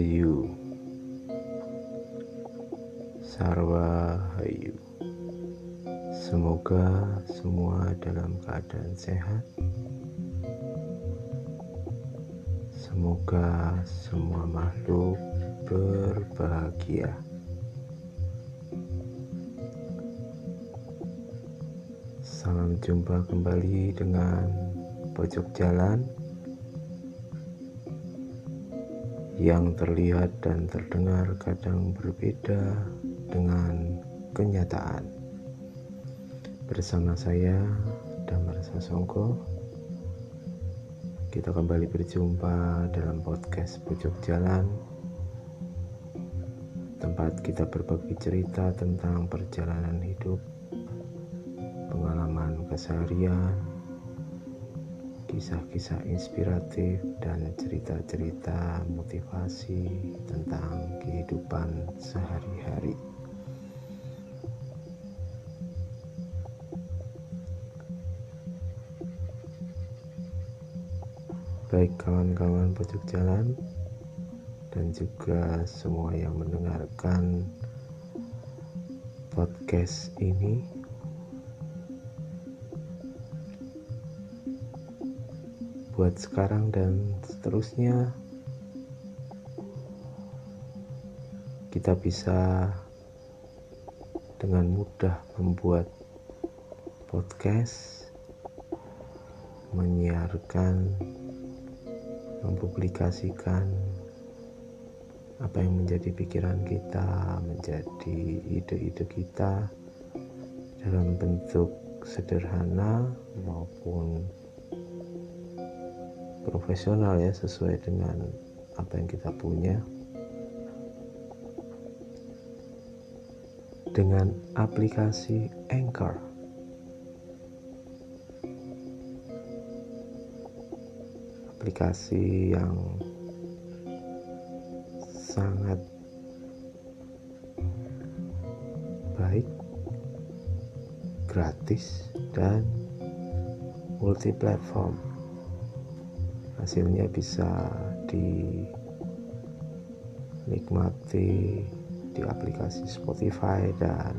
Hayu Sarwa Hayu Semoga semua dalam keadaan sehat. Semoga semua makhluk berbahagia. Salam jumpa kembali dengan pojok jalan yang terlihat dan terdengar kadang berbeda dengan kenyataan. Bersama saya, Damar Sasongko, kita kembali berjumpa dalam podcast Pojok Jalan, tempat kita berbagi cerita tentang perjalanan hidup, pengalaman keseharian, kisah-kisah inspiratif dan cerita-cerita motivasi tentang kehidupan sehari-hari. Baik kawan-kawan pojok jalan dan juga semua yang mendengarkan podcast ini buat sekarang dan seterusnya. Kita bisa dengan mudah membuat podcast menyiarkan mempublikasikan apa yang menjadi pikiran kita menjadi ide-ide kita dalam bentuk sederhana maupun profesional ya sesuai dengan apa yang kita punya. Dengan aplikasi Anchor. Aplikasi yang sangat baik gratis dan multi platform hasilnya bisa dinikmati di aplikasi Spotify dan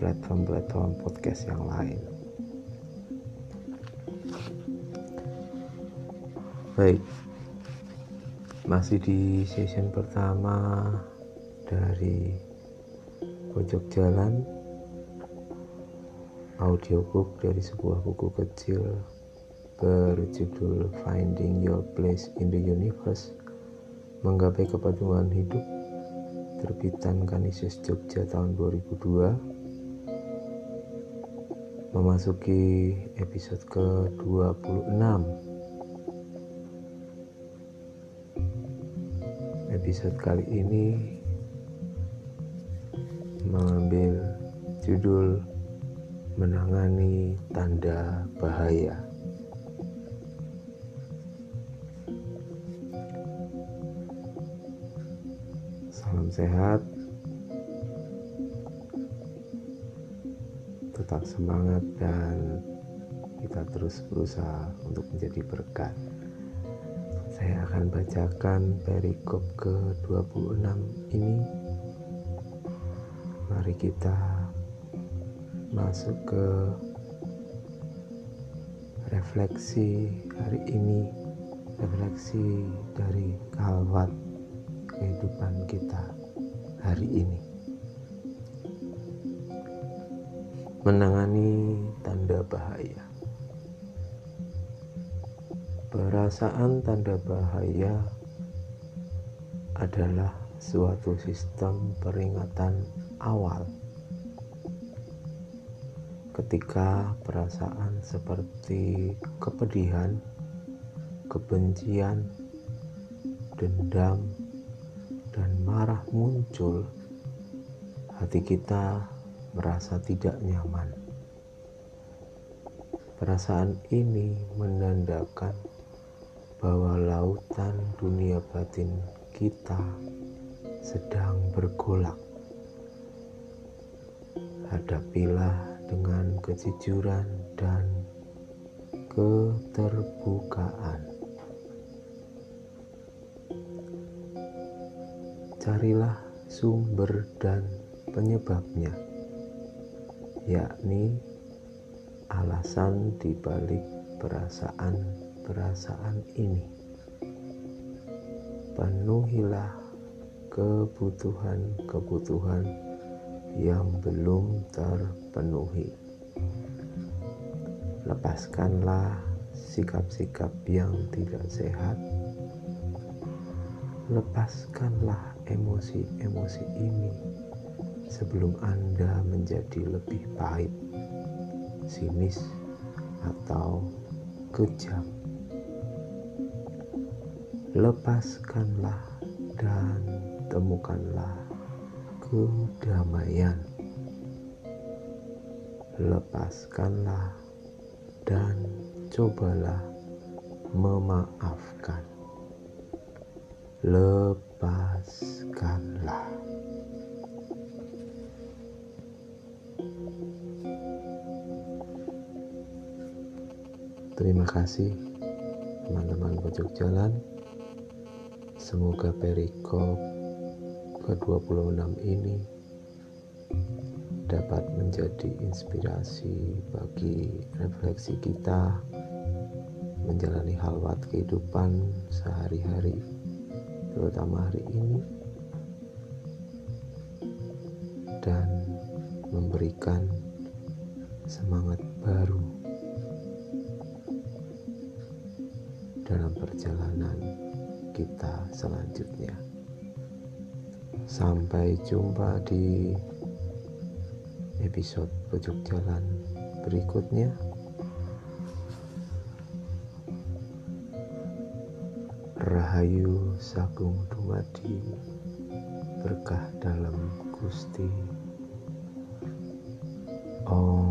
platform-platform podcast yang lain. Baik, masih di session pertama dari pojok jalan audiobook dari sebuah buku kecil berjudul Finding Your Place in the Universe Menggapai Kepaduan Hidup terbitan Kanisius Jogja tahun 2002 memasuki episode ke-26 episode kali ini mengambil judul menangani tanda bahaya sehat. Tetap semangat dan kita terus berusaha untuk menjadi berkat. Saya akan bacakan perikop ke-26 ini. Mari kita masuk ke refleksi hari ini refleksi dari kalwat kehidupan kita hari ini. Menangani tanda bahaya. Perasaan tanda bahaya adalah suatu sistem peringatan awal. Ketika perasaan seperti kepedihan, kebencian, dendam, marah muncul, hati kita merasa tidak nyaman. Perasaan ini menandakan bahwa lautan dunia batin kita sedang bergolak. Hadapilah dengan kejujuran dan keterbukaan. Carilah sumber dan penyebabnya, yakni alasan dibalik perasaan-perasaan ini. Penuhilah kebutuhan-kebutuhan yang belum terpenuhi. Lepaskanlah sikap-sikap yang tidak sehat. Lepaskanlah emosi-emosi ini sebelum Anda menjadi lebih pahit, sinis, atau kejam. Lepaskanlah dan temukanlah kedamaian. Lepaskanlah dan cobalah memaafkan. Lepaskanlah. Terima kasih teman-teman pojok jalan. Semoga perikop ke-26 ini dapat menjadi inspirasi bagi refleksi kita menjalani halwat kehidupan sehari-hari, terutama hari ini, dan memberikan semangat baru dalam perjalanan kita selanjutnya. Sampai jumpa di episode pojok jalan berikutnya. Rahayu Sagung Dumadi berkah dalam Gusti. Oh